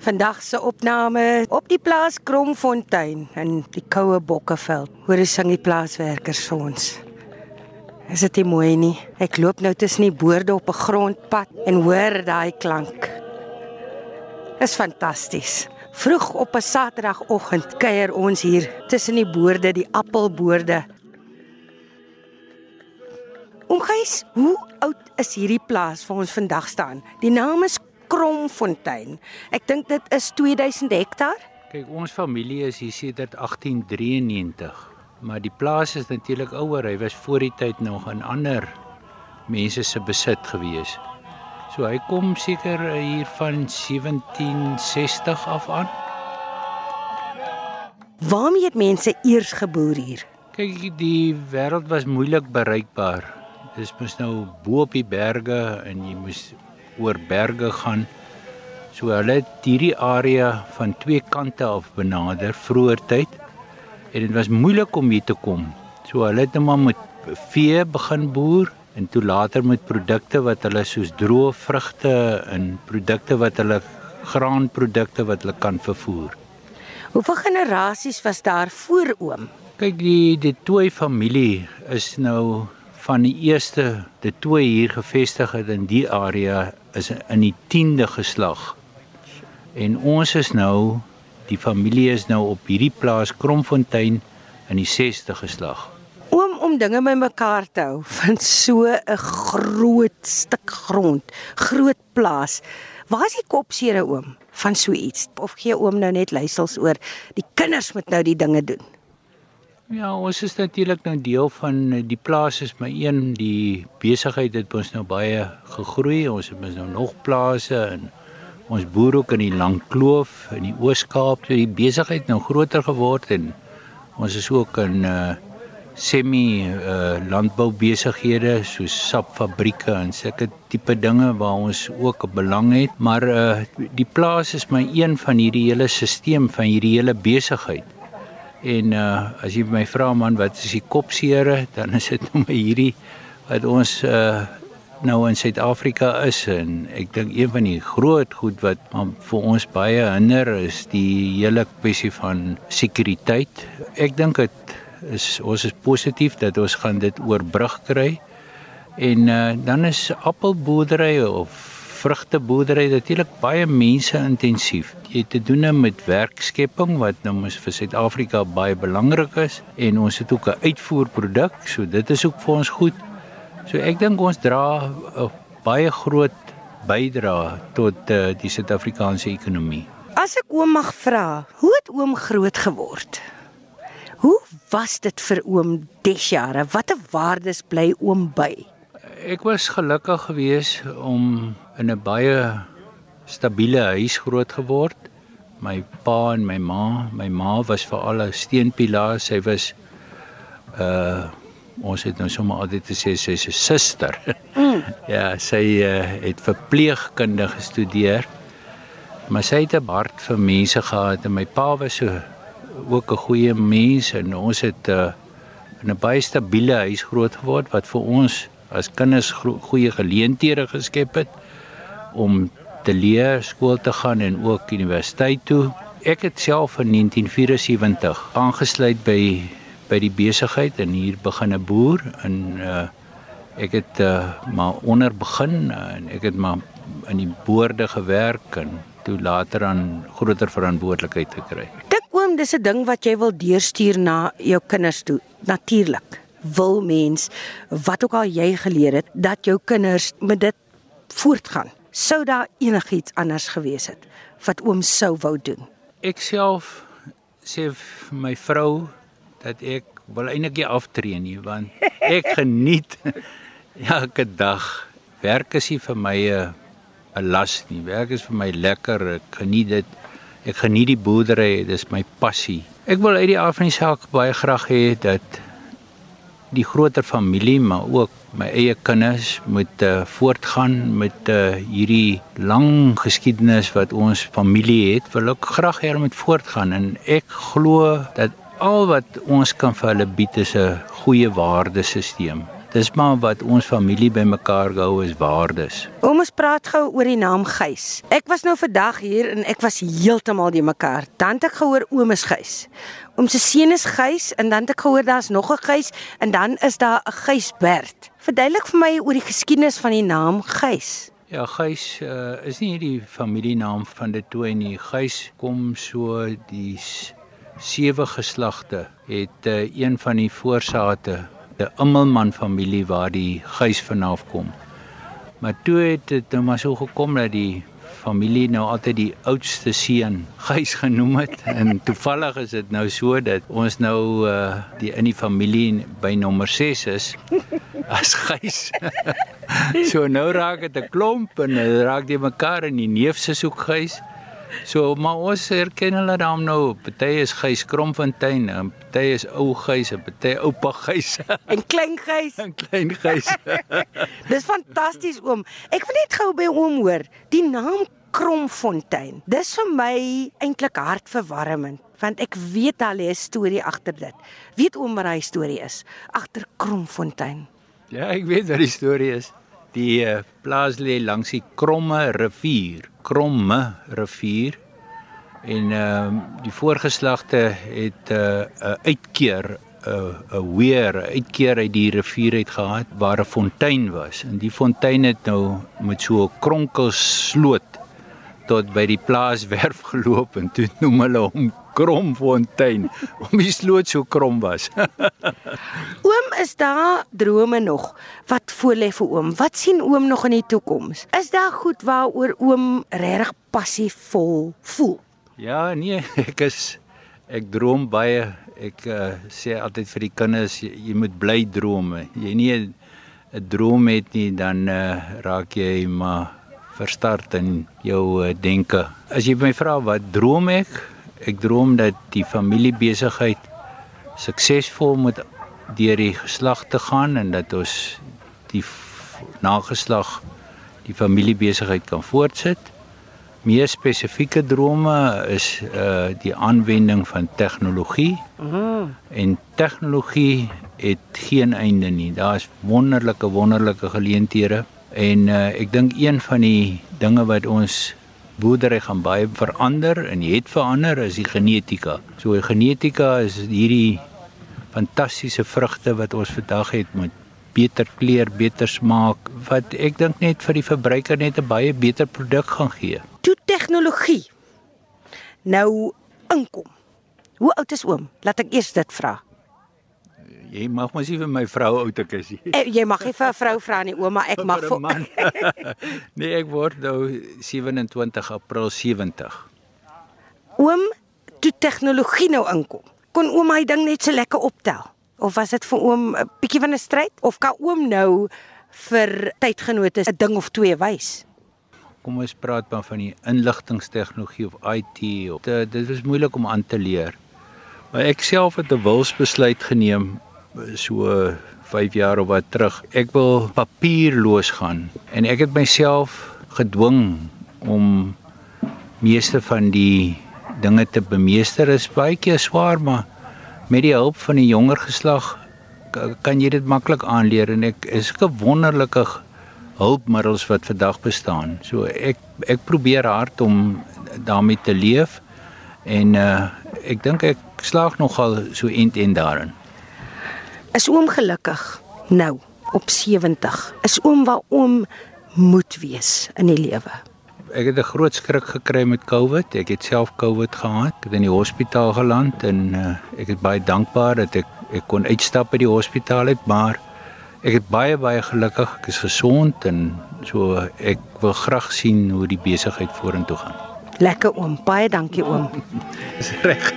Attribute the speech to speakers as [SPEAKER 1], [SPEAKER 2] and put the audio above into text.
[SPEAKER 1] Vandag se opname op die plaas Kromfontein in die koue Bokkeveld. Hoor hoe sing die plaaswerkers vir ons. Is dit nie mooi nie? Ek loop nou tussen die boorde op 'n grondpad en hoor daai klank. Is fantasties. Vroeg op 'n Saterdagoggend kuier ons hier tussen die boorde, die appelboorde. Omgys, hoe oud is hierdie plaas waar ons vandag staan? Die naam is Kromfontein. Ek dink dit is 2000 hektaar.
[SPEAKER 2] Kyk, ons familie is hier sedert 1893, maar die plaas is natuurlik ouer. Hy was voor die tyd nog in ander mense se besit gewees. So hy kom seker hier van 1760 af aan.
[SPEAKER 1] Waarmee het mense eers geboer hier?
[SPEAKER 2] Kyk, die wêreld was moeilik bereikbaar. Dis mos nou bo op die berge en jy moes oor berge gaan. So hulle het hierdie area van twee kante af benader vroeër tyd en dit was moeilik om hier te kom. So hulle het net maar met vee begin boer en toe later met produkte wat hulle soos droë vrugte en produkte wat hulle graanprodukte wat hulle kan vervoer.
[SPEAKER 1] Hoeveel generasies was daar voor oom?
[SPEAKER 2] Kyk die die twee familie is nou van die eerste die twee hier gevestig het in die area is in die 10de geslag. En ons is nou die familie is nou op hierdie plaas Kromfontein in die 6de geslag.
[SPEAKER 1] Oom om dinge bymekaar te hou van so 'n groot stuk grond, groot plaas. Waar is die kopsere oom van so iets? Of gee oom nou net leiersels oor die kinders moet nou die dinge doen?
[SPEAKER 2] Ja, ons is natuurlik nou deel van die plaas is my een die besigheid het ons nou baie gegroei. Ons het mos nou nog plase en ons boer ook in die Lang Kloof in die Oos-Kaap. Die besigheid nou groter geword en ons is ook in uh semi uh landbou besighede soos sapfabrieke en sulke tipe dinge waar ons ook 'n belang het. Maar uh die plaas is my een van hierdie hele stelsel van hierdie hele besigheid. En uh as jy my vra man wat is die kopseere, dan is dit nou my hierdie wat ons uh nou in Suid-Afrika is en ek dink een van die groot goed wat vir ons baie hinder is die hele kwessie van sekuriteit. Ek dink dit is ons is positief dat ons gaan dit oorbrug kry. En uh, dan is appelboerdery of vrugteboerdery natuurlik baie mense intensief. Jy het te doen met werkskepping wat nou mos vir Suid-Afrika baie belangrik is en ons het ook 'n uitvoerproduk, so dit is ook vir ons goed. So ek dink ons dra 'n baie groot bydrae tot uh, die Suid-Afrikaanse ekonomie.
[SPEAKER 1] As ek oom mag vra, hoe het oom groot geword? Hoe was dit vir oom desjare? Watter waardes bly oom by?
[SPEAKER 2] Ek was gelukkig geweest om in 'n baie stabiele huis groot geword. My pa en my ma, my ma was vir al 'n steunpilaar. Sy was uh ons het nou sommer altyd gesê sy's 'n suster. Mm. ja, sy uh, het verpleegkunde gestudeer. Maar sy het 'n hart vir mense gehad en my pa was so ook 'n goeie mens en ons het uh, in 'n baie stabiele huis groot geword wat vir ons as kinders goeie geleenthede geskep het om te leer, skool te gaan en ook universiteit toe. Ek het self in 1974 aangesluit by by die besigheid en hier begin 'n boer en uh, ek het uh, maar onder begin uh, en ek het maar in die boorde gewerk en toe later aan groter verantwoordelikheid gekry.
[SPEAKER 1] Dink oom dis 'n ding wat jy wil deurstuur na jou kinders toe. Natuurlik wil mens wat ook al jy geleer het dat jou kinders met dit voortgaan. Sou daar enigiets anders gewees het wat oom sou wou doen?
[SPEAKER 2] Ek self sê vir my vrou dat ek wil eintlik nie aftree nie want ek geniet elke dag. Werk is nie vir my 'n las nie. Werk is vir my lekker. Ek geniet dit. Ek geniet die boerdery. Dis my passie. Ek wil uit die af van die saak baie graag hê dat die groter familie maar ook my eie kinders moet uh, voortgaan met uh, hierdie lang geskiedenis wat ons familie het. Wil ek graag hê hulle moet voortgaan en ek glo dat al wat ons kan vir hulle bied is 'n goeie waardesisteem dis maar wat ons familie bymekaar gehou is waardes.
[SPEAKER 1] Oom ons praat gou oor die naam Gys. Ek was nou vandag hier en ek was heeltemal die mekaar. Dan het ek gehoor oom is Gys. Oom se seun is Gys en dan het ek gehoor daar's nog 'n Gys en dan is daar 'n Gysbert. Verduidelik vir my oor die geskiedenis van die naam Gys.
[SPEAKER 2] Ja, Gys uh, is nie die familienaam van dit toe nie. Gys kom so die sewe geslagte het uh, een van die voorsate, 'n Immelman familie waar die Gys vanaf kom. Maar toe het dit nou maar so gekom dat die familie nou altyd die oudste seun Gys genoem het en toevallig is dit nou so dat ons nou uh, die in die familie by nommer 6 is as Gys. so nou raak dit 'n klomp en raak dit mekaar in die neef se soek Gys. So maar ons herken hulle dan nou. Party is Gys Kromfontein, en party is ou en party oupa Gys.
[SPEAKER 1] en klein Gys.
[SPEAKER 2] en klein Gys.
[SPEAKER 1] Dis fantasties oom. Ek wil net gou by oom hoor. Die naam Kromfontein. Dis vir my eintlik hartverwarmend want ek weet al 'n storie agter dit. Weet oom wat daai storie is agter Kromfontein?
[SPEAKER 2] Ja, ek weet wat die storie is. Die uh, plaas lê langs die Kromme rivier, Kromme rivier. En ehm uh, die voorgeslagte het 'n uh, uitkeer 'n uh, 'n weer uitkeer uit die rivier uit gehad waar 'n fontein was. En die fontein het nou met so 'n kronkelsloot tot by die plaaswerf geloop en toe noem hulle hom Kromfontein om die sloot so krom was.
[SPEAKER 1] oom, is daar drome nog wat voorlê vir oom? Wat sien oom nog in die toekoms? Is daar goed waaroor oom regtig passievol voel?
[SPEAKER 2] Ja, nee, ek is ek droom baie. Ek uh, sê altyd vir die kinders jy, jy moet bly droom. Jy nie 'n droom het nie dan uh, raak jy maar verstart in jou uh, denke. As jy my vra wat droom ek? Ek droom dat die familiebesigheid suksesvol moet deur die geslagte gaan en dat ons die nageslag die familiebesigheid kan voortsit. Meer spesifieke drome is uh die aanwending van tegnologie. Mm. En tegnologie het geen einde nie. Daar's wonderlike wonderlike geleenthede en uh ek dink een van die dinge wat ons boerdery gaan baie verander en het verander is die genetika. So die genetika is hierdie fantastiese vrugte wat ons vandag het met beter kleur, beter smaak wat ek dink net vir die verbruiker net 'n baie beter produk gaan gee.
[SPEAKER 1] Tegnologie nou inkom. Hoe oud is oom? Laat ek eers dit vra.
[SPEAKER 2] Jy mag mos nie vir my vrou oud ek is nie.
[SPEAKER 1] Eh, jy mag nie vir 'n vrou vra nie, ouma, ek mag vir
[SPEAKER 2] man. nee, ek word nou 27 April 70.
[SPEAKER 1] Oom, toe tegnologie nou inkom, kon oom hy ding net so lekker optel? Of was dit vir oom 'n bietjie van 'n stryd of kan oom nou vir tydgenote 'n ding of twee wys?
[SPEAKER 2] Kom ons praat maar van die inligtingstegnologie of IT of dit, dit is moeilik om aan te leer. Maar ek self het 'n wilsbesluit geneem so 5 jaar of wat terug. Ek wil papierloos gaan en ek het myself gedwing om meeste van die dinge te bemeester. Dit is baie keer swaar, maar met die hulp van die jonger geslag kan jy dit maklik aanleer en ek is 'n wonderlike hulpmiddels wat vandag bestaan. So ek ek probeer hard om daarmee te leef en uh ek dink ek slaag nogal so end en daarin.
[SPEAKER 1] Is oom gelukkig nou op 70? Is oom waar oom moet wees in die lewe?
[SPEAKER 2] Ek het 'n groot skrik gekry met COVID. Ek het self COVID gehad. Ek het in die hospitaal geland en uh, ek is baie dankbaar dat ek ek kon uitstap by die hospitaal uit, maar ek is baie baie gelukkig. Ek is gesond en so ek wil graag sien hoe die besigheid vorentoe gaan.
[SPEAKER 1] Lekker oom, baie dankie oom.
[SPEAKER 2] Dis reg.